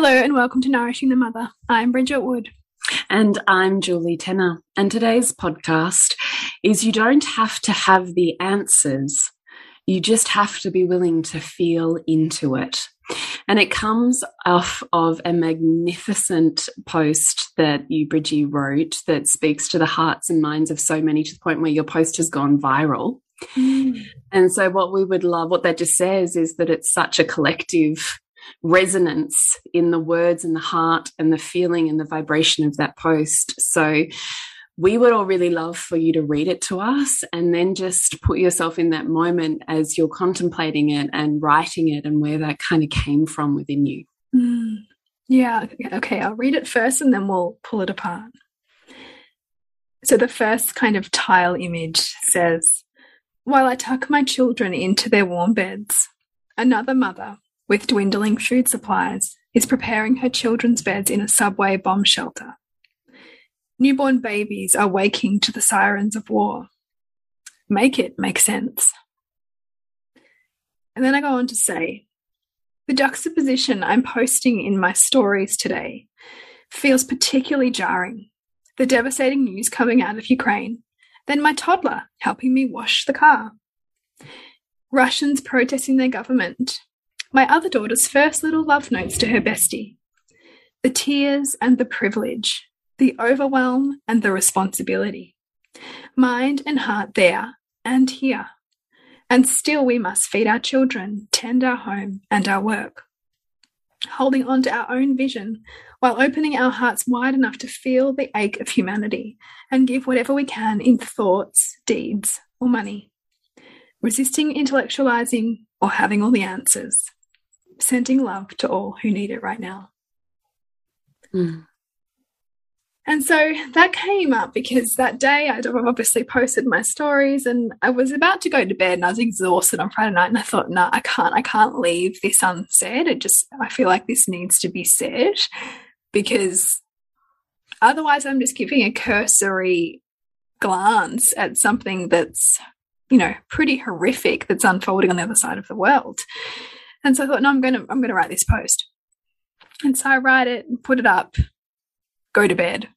Hello, and welcome to Nourishing the Mother. I'm Bridget Wood. And I'm Julie Tenner. And today's podcast is You Don't Have to Have the Answers, you just have to be willing to feel into it. And it comes off of a magnificent post that you, Bridgie, wrote that speaks to the hearts and minds of so many to the point where your post has gone viral. Mm. And so, what we would love, what that just says is that it's such a collective resonance in the words and the heart and the feeling and the vibration of that post. So we would all really love for you to read it to us and then just put yourself in that moment as you're contemplating it and writing it and where that kind of came from within you. Mm. Yeah. Okay. I'll read it first and then we'll pull it apart. So the first kind of tile image says, While I tuck my children into their warm beds, another mother with dwindling food supplies, is preparing her children's beds in a subway bomb shelter. Newborn babies are waking to the sirens of war. Make it make sense. And then I go on to say the juxtaposition I'm posting in my stories today feels particularly jarring. The devastating news coming out of Ukraine, then my toddler helping me wash the car. Russians protesting their government, my other daughter's first little love notes to her bestie. The tears and the privilege, the overwhelm and the responsibility. Mind and heart there and here. And still we must feed our children, tend our home and our work. Holding on to our own vision while opening our hearts wide enough to feel the ache of humanity and give whatever we can in thoughts, deeds, or money. Resisting intellectualizing or having all the answers sending love to all who need it right now. Mm. And so that came up because that day I'd obviously posted my stories and I was about to go to bed and I was exhausted on Friday night and I thought, no, nah, I can't, I can't leave this unsaid. It just, I feel like this needs to be said because otherwise I'm just giving a cursory glance at something that's, you know, pretty horrific that's unfolding on the other side of the world. And so I thought, no, I'm gonna I'm gonna write this post. And so I write it, and put it up, go to bed,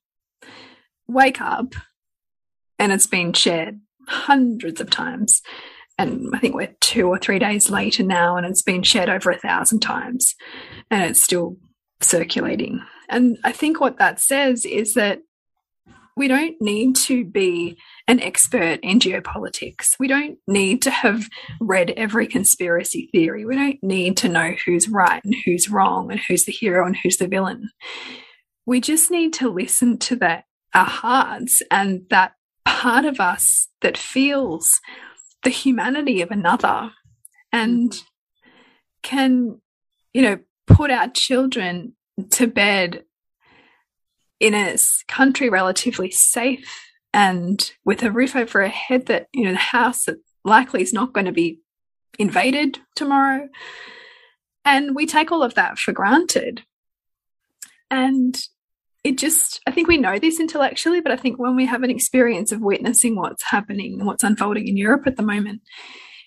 wake up, and it's been shared hundreds of times. And I think we're two or three days later now, and it's been shared over a thousand times, and it's still circulating. And I think what that says is that we don't need to be an expert in geopolitics. We don't need to have read every conspiracy theory. We don't need to know who's right and who's wrong and who's the hero and who's the villain. We just need to listen to that our hearts and that part of us that feels the humanity of another and can you know put our children to bed in a country relatively safe and with a roof over our head that you know the house that likely is not going to be invaded tomorrow. And we take all of that for granted. And it just i think we know this intellectually but i think when we have an experience of witnessing what's happening and what's unfolding in europe at the moment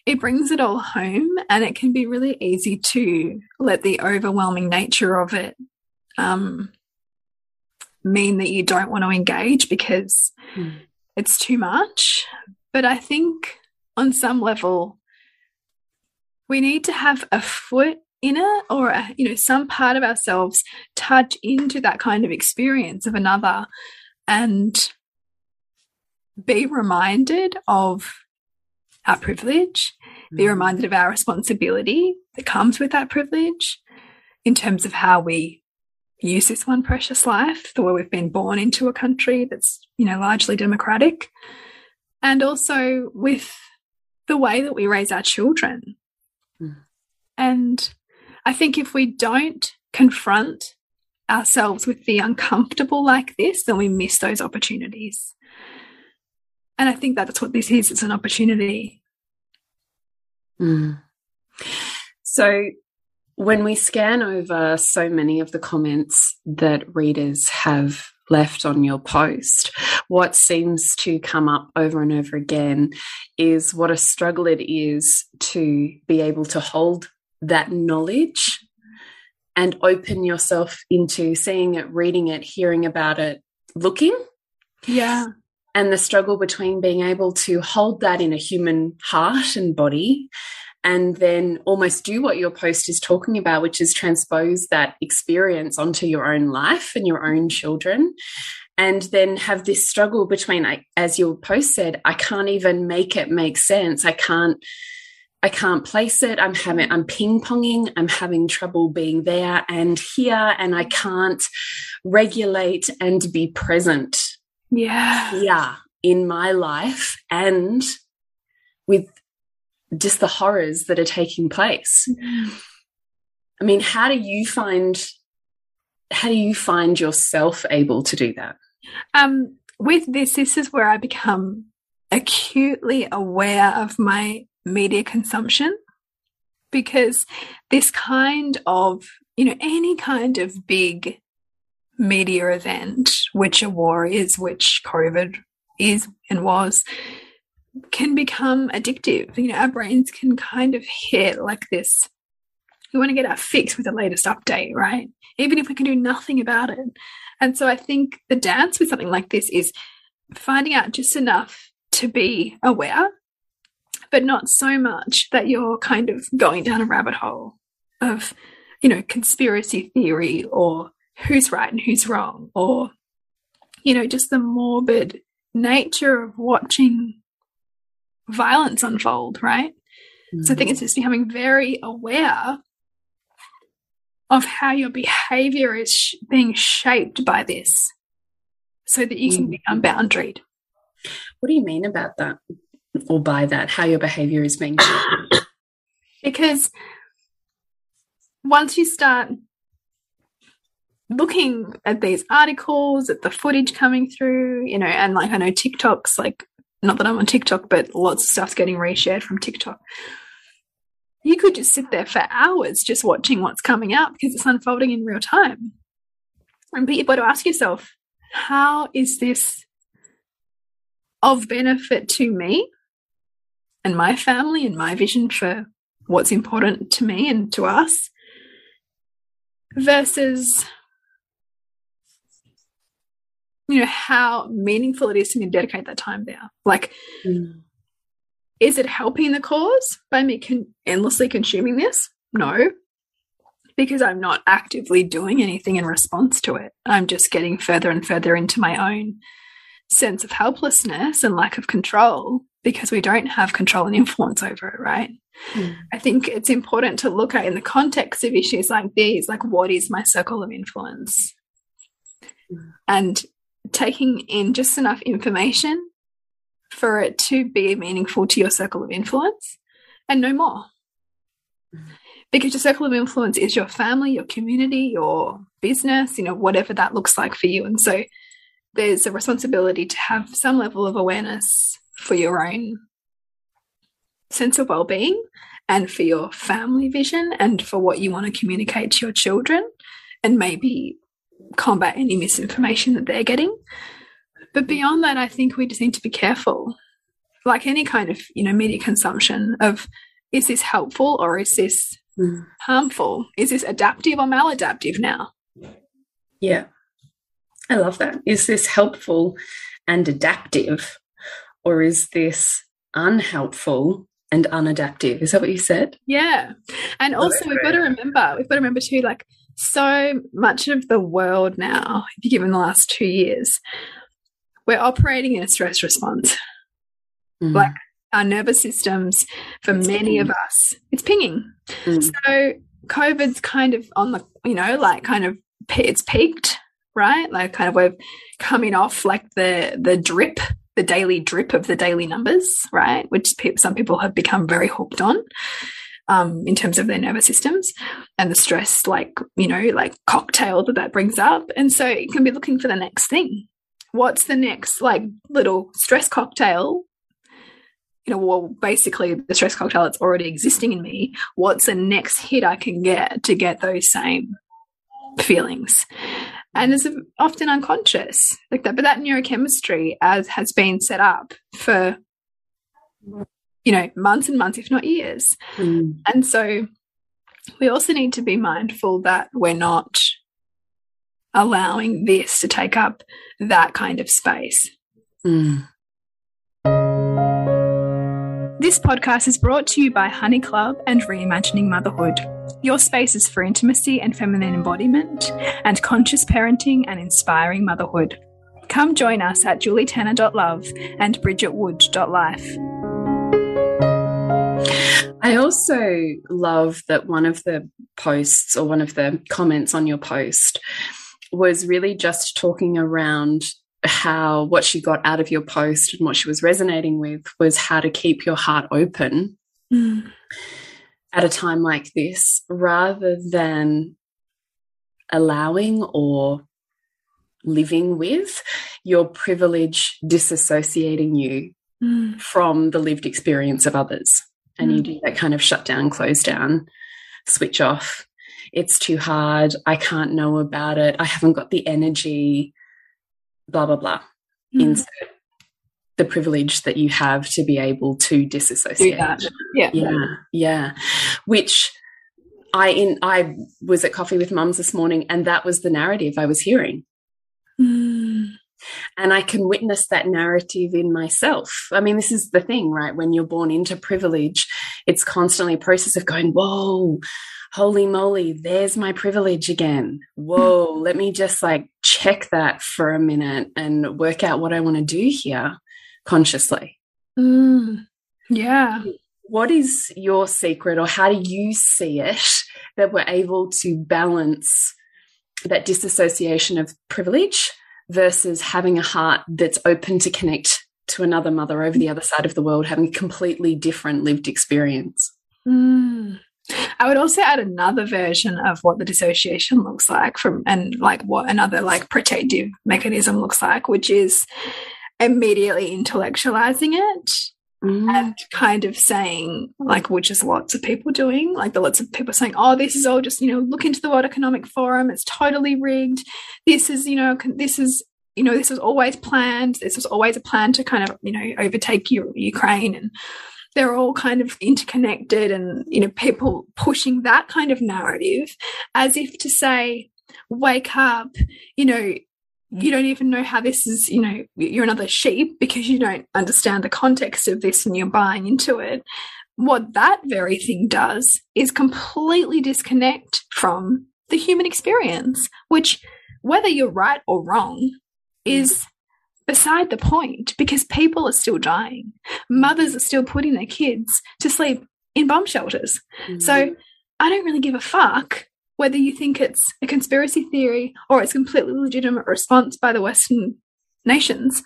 it brings it all home and it can be really easy to let the overwhelming nature of it um, mean that you don't want to engage because mm. it's too much. But I think on some level, we need to have a foot in it or a, you know some part of ourselves touch into that kind of experience of another and be reminded of our privilege, mm. be reminded of our responsibility that comes with that privilege in terms of how we use this one precious life, the way we've been born into a country that's, you know, largely democratic, and also with the way that we raise our children. Mm. And I think if we don't confront ourselves with the uncomfortable like this, then we miss those opportunities. And I think that's what this is it's an opportunity. Mm. So, when we scan over so many of the comments that readers have left on your post, what seems to come up over and over again is what a struggle it is to be able to hold that knowledge and open yourself into seeing it, reading it, hearing about it, looking. Yeah. And the struggle between being able to hold that in a human heart and body and then almost do what your post is talking about, which is transpose that experience onto your own life and your own children. And then have this struggle between, as your post said, I can't even make it make sense. I can't I can't place it. I'm having, I'm ping ponging. I'm having trouble being there and here, and I can't regulate and be present. Yeah. Yeah. In my life and with just the horrors that are taking place. I mean, how do you find, how do you find yourself able to do that? Um, with this, this is where I become acutely aware of my media consumption because this kind of, you know, any kind of big media event, which a war is, which COVID is and was, can become addictive. You know, our brains can kind of hit like this. We want to get our fix with the latest update, right? Even if we can do nothing about it. And so I think the dance with something like this is finding out just enough to be aware but not so much that you're kind of going down a rabbit hole of, you know, conspiracy theory or who's right and who's wrong or, you know, just the morbid nature of watching violence unfold, right? Mm -hmm. So I think it's just becoming very aware of how your behavior is sh being shaped by this so that you can mm. become boundaried. What do you mean about that? or by that, how your behavior is being shaped? because once you start looking at these articles, at the footage coming through, you know, and like I know TikTok's like, not that I'm on TikTok, but lots of stuff's getting reshared from TikTok. You could just sit there for hours just watching what's coming out because it's unfolding in real time. And you've got to ask yourself, how is this of benefit to me? and my family and my vision for what's important to me and to us versus you know how meaningful it is to me to dedicate that time there like mm. is it helping the cause by me con endlessly consuming this no because i'm not actively doing anything in response to it i'm just getting further and further into my own sense of helplessness and lack of control because we don't have control and influence over it, right? Mm. I think it's important to look at in the context of issues like these, like what is my circle of influence? Mm. And taking in just enough information for it to be meaningful to your circle of influence and no more. Because your circle of influence is your family, your community, your business, you know, whatever that looks like for you. And so there's a responsibility to have some level of awareness for your own sense of well-being and for your family vision and for what you want to communicate to your children and maybe combat any misinformation that they're getting. But beyond that i think we just need to be careful. Like any kind of you know media consumption of is this helpful or is this mm. harmful? Is this adaptive or maladaptive now? Yeah. I love that. Is this helpful and adaptive or is this unhelpful and unadaptive? Is that what you said? Yeah. And also we've got to remember we've got to remember too like so much of the world now if you give in the last two years we're operating in a stress response Mm. Like our nervous systems, for it's many pinging. of us, it's pinging. Mm. So COVID's kind of on the, you know, like kind of it's peaked, right? Like kind of we're coming off like the the drip, the daily drip of the daily numbers, right? Which pe some people have become very hooked on. Um, in terms of their nervous systems and the stress, like, you know, like cocktail that that brings up. And so you can be looking for the next thing. What's the next, like, little stress cocktail you know, well, basically the stress cocktail that's already existing in me, what's the next hit I can get to get those same feelings? And it's often unconscious like that. But that neurochemistry as has been set up for, you know, months and months, if not years. Mm. And so we also need to be mindful that we're not allowing this to take up that kind of space. Mm. This podcast is brought to you by Honey Club and Reimagining Motherhood, your spaces for intimacy and feminine embodiment, and conscious parenting and inspiring motherhood. Come join us at julietenner.love and bridgetwood.life. I also love that one of the posts or one of the comments on your post was really just talking around how what she got out of your post and what she was resonating with was how to keep your heart open mm. at a time like this rather than allowing or living with your privilege disassociating you mm. from the lived experience of others. And mm. you do that kind of shut down, close down, switch off. It's too hard. I can't know about it. I haven't got the energy blah blah blah mm. insert the privilege that you have to be able to disassociate yeah yeah yeah which i in i was at coffee with mums this morning and that was the narrative i was hearing mm. And i can witness that narrative in myself i mean this is the thing right when you're born into privilege it's constantly a process of going whoa holy moly, there's my privilege again. Whoa, let me just like check that for a minute and work out what I want to do here consciously. Mm, yeah. What is your secret, or how do you see it that we're able to balance that disassociation of privilege versus having a heart that's open to connect to another mother over the other side of the world, having a completely different lived experience? Mm. I would also add another version of what the dissociation looks like from and like what another like protective mechanism looks like, which is immediately intellectualizing it mm. and kind of saying like which is lots of people doing like the lots of people saying oh this is all just you know look into the world economic forum it's totally rigged this is you know this is you know this was always planned this was always a plan to kind of you know overtake ukraine and they're all kind of interconnected and you know people pushing that kind of narrative as if to say wake up you know you don't even know how this is you know you're another sheep because you don't understand the context of this and you're buying into it what that very thing does is completely disconnect from the human experience which whether you're right or wrong is beside the point because people are still dying. Mothers are still putting their kids to sleep in bomb shelters. Mm -hmm. So I don't really give a fuck whether you think it's a conspiracy theory or it's completely legitimate response by the Western nations.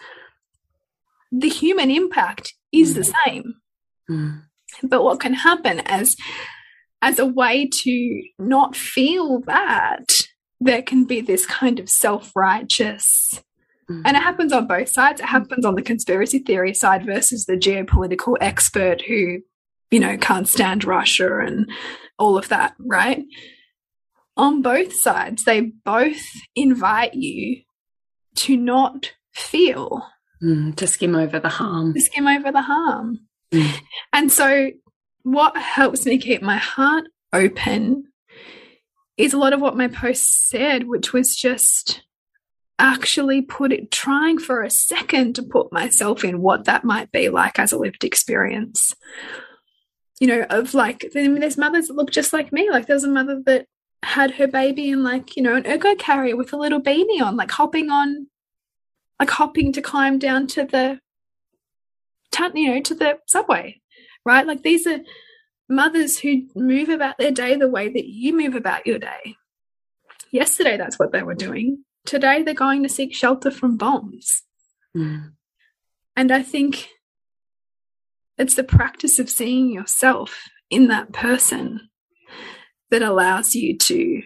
The human impact is mm. the same. Mm. But what can happen as as a way to not feel that there can be this kind of self-righteous Mm. And it happens on both sides. It happens on the conspiracy theory side versus the geopolitical expert who, you know, can't stand Russia and all of that, right? On both sides, they both invite you to not feel Mm, to skim over the harm. To skim over the harm. Mm. And so, what helps me keep my heart open is a lot of what my post said, which was just actually put it, trying for a second to put myself in what that might be like as a lived experience. You know, of like, I mean, there's mothers that look just like me. Like, there's a mother that had her baby in like, you know, an ergo carrier with a little beanie on, like hopping on, like hopping to climb down to the, you know, to the subway, right? Like, these are mothers who move about their day the way that you move about your day. Yesterday, that's what they were doing. Today, they're going to seek shelter from bombs. Mm. And I think it's the practice of seeing yourself in that person that allows you to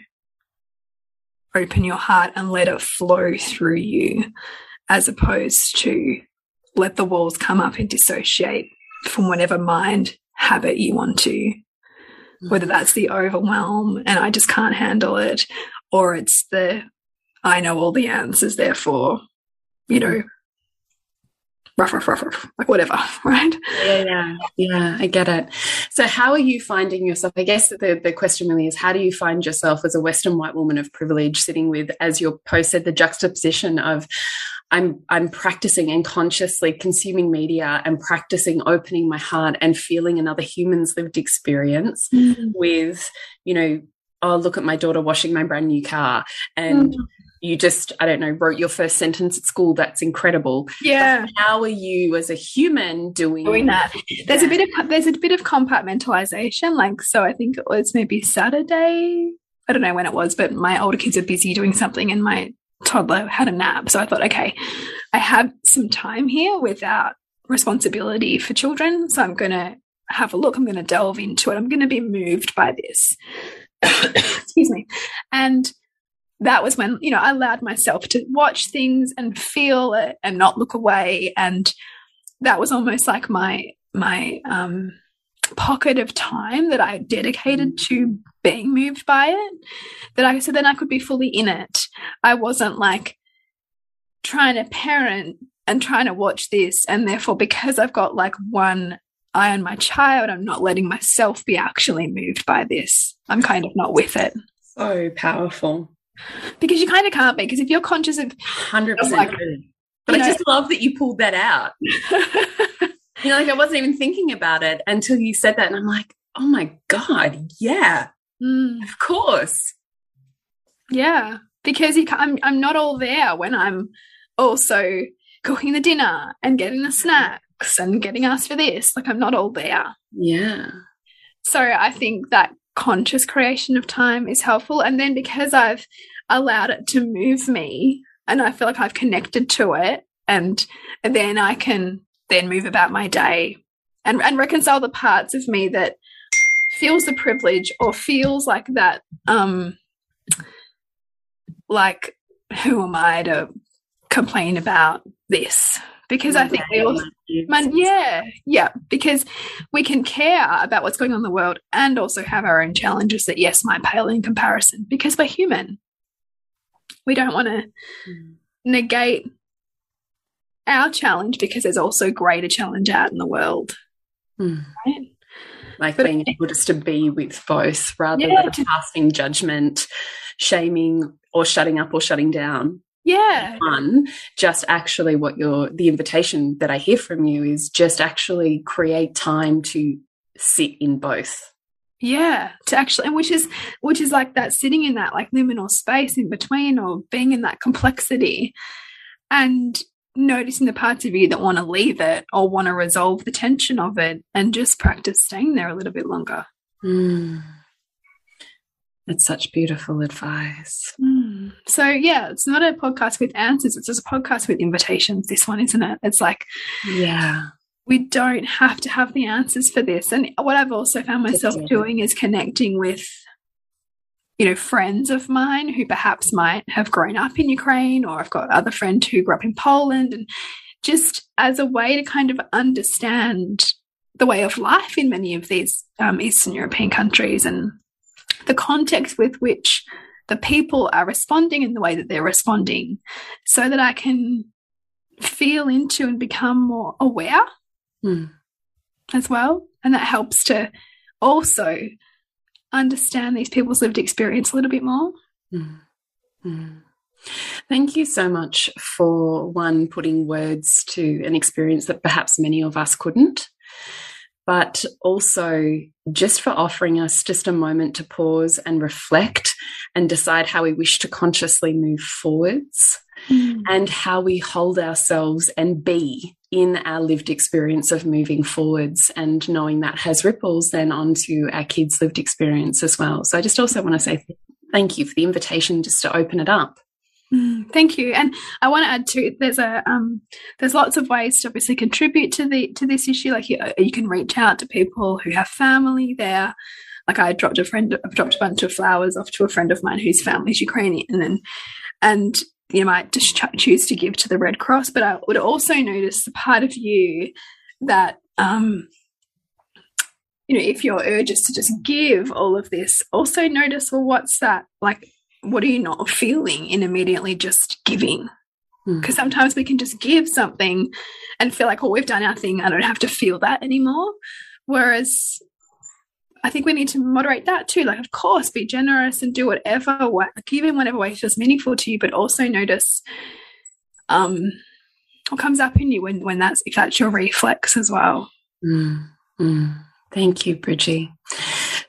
open your heart and let it flow through you, as opposed to let the walls come up and dissociate from whatever mind habit you want to, whether mm-hmm. that's the overwhelm and I just can't handle it, or it's the I know all the answers, therefore, you know, rough, rough, rough, rough, like whatever, right? Yeah, yeah, yeah, I get it. So, how are you finding yourself? I guess the, the question really is how do you find yourself as a Western white woman of privilege sitting with, as your post said, the juxtaposition of I'm I'm practicing and consciously consuming media and practicing opening my heart and feeling another human's lived experience mm with, you know, oh, look at my daughter washing my brand new car. And mm. You just, I don't know, wrote your first sentence at school. That's incredible. Yeah. But how are you as a human doing, doing that? There's a bit of there's a bit of compartmentalization. Like, so I think it was maybe Saturday. I don't know when it was, but my older kids are busy doing something and my toddler had a nap. So I thought, okay, I have some time here without responsibility for children. So I'm going to have a look. I'm going to delve into it. I'm going to be moved by this. Excuse me. And that was when, you know, I allowed myself to watch things and feel it and not look away. And that was almost like my, my, um, pocket of time that I dedicated mm. to being moved by it that I so then I could be fully in it. I wasn't like trying to parent and trying to watch this and therefore because I've got like one eye on my child I'm not letting myself be actually moved by this. I'm kind of not with it. So powerful. Because you kind of can't be because if you're conscious of 100% like, but I know, just love that you pulled that out. you know, like I wasn't even thinking about it until you said that. And I'm like, oh my God, yeah, mm. of course. Yeah, because I'm, I'm not all there when I'm also cooking the dinner and getting the snacks and getting asked for this. Like, I'm not all there. Yeah. So I think that conscious creation of time is helpful. And then because I've allowed it to move me and I feel like I've connected to it, and, then I can then move about my day and, and reconcile the parts of me that feels the privilege or feels like that um like who am i to complain about this because I think we all, man, yeah, yeah, because we can care about what's going on in the world and also have our own challenges that, yes, might pale in comparison because we're human. We don't want to mm. negate our challenge because there's also greater challenge out in the world. Mm. Right? Like but, being able just to be with both rather yeah, than passing judgment, shaming, or shutting up or shutting down. Yeah. Fun. Just actually what your the invitation that I hear from you is just actually create time to sit in both. Yeah, to actually, and which is which is like that sitting in that like liminal space in between, or being in that complexity, and noticing the parts of you that want to leave it or want to resolve the tension of it and just practice staying there a little bit longer. Mm. That's such beautiful advice. Mm. So, yeah, it's not a podcast with answers, it's just a podcast with invitations. This one, isn't it? It's like, yeah, we don't have to have the answers for this. And what I've also found myself doing is connecting with you know, friends of mine who perhaps might have grown up in Ukraine, or I've got other friends who grew up in Poland, and just as a way to kind of understand the way of life in many of these um, Eastern European countries and the context with which the people are responding in the way that they're responding, so that I can feel into and become more aware mm. as well. And that helps to also understand these people's lived experience a little bit more. Mm. Mm. Thank you so much for one putting words to an experience that perhaps many of us couldn't, but also just for offering us just a moment to pause and reflect and decide how we wish to consciously move forwards mm. and how we hold ourselves and be in our lived experience of moving forwards and knowing that has ripples then onto our kids' lived experience as well. So I just also want to say thank you for the invitation just to open it up. Mm, thank you, and I want to add too. There's a um, there's lots of ways to obviously contribute to the to this issue. Like you, you can reach out to people who have family there. Like I dropped a friend, I've dropped a bunch of flowers off to a friend of mine whose family's Ukrainian, and and you might just ch choose to give to the Red Cross. But I would also notice the part of you that um, you know, if your urge is to just give all of this, also notice, well, what's that like? What are you not feeling in immediately just giving? Because mm. sometimes we can just give something and feel like, oh, we've done our thing. I don't have to feel that anymore. Whereas I think we need to moderate that too. Like, of course, be generous and do whatever, give in whatever way feels meaningful to you, but also notice um, what comes up in you when, when that's, if that's your reflex as well. Mm. Mm. Thank you, Bridgie.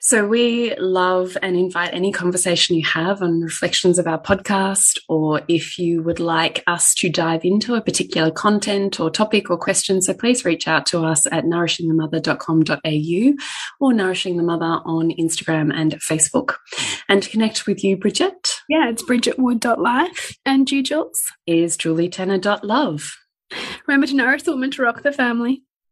So we love and invite any conversation you have on reflections of our podcast, or if you would like us to dive into a particular content or topic or question, so please reach out to us at nourishingthemother.com.au or Nourishing the Mother on Instagram and Facebook. And to connect with you, Bridget. Yeah, it's bridgetwood.life. And you, Jules? Is julietenner.love. Remember to nourish the woman to rock the family.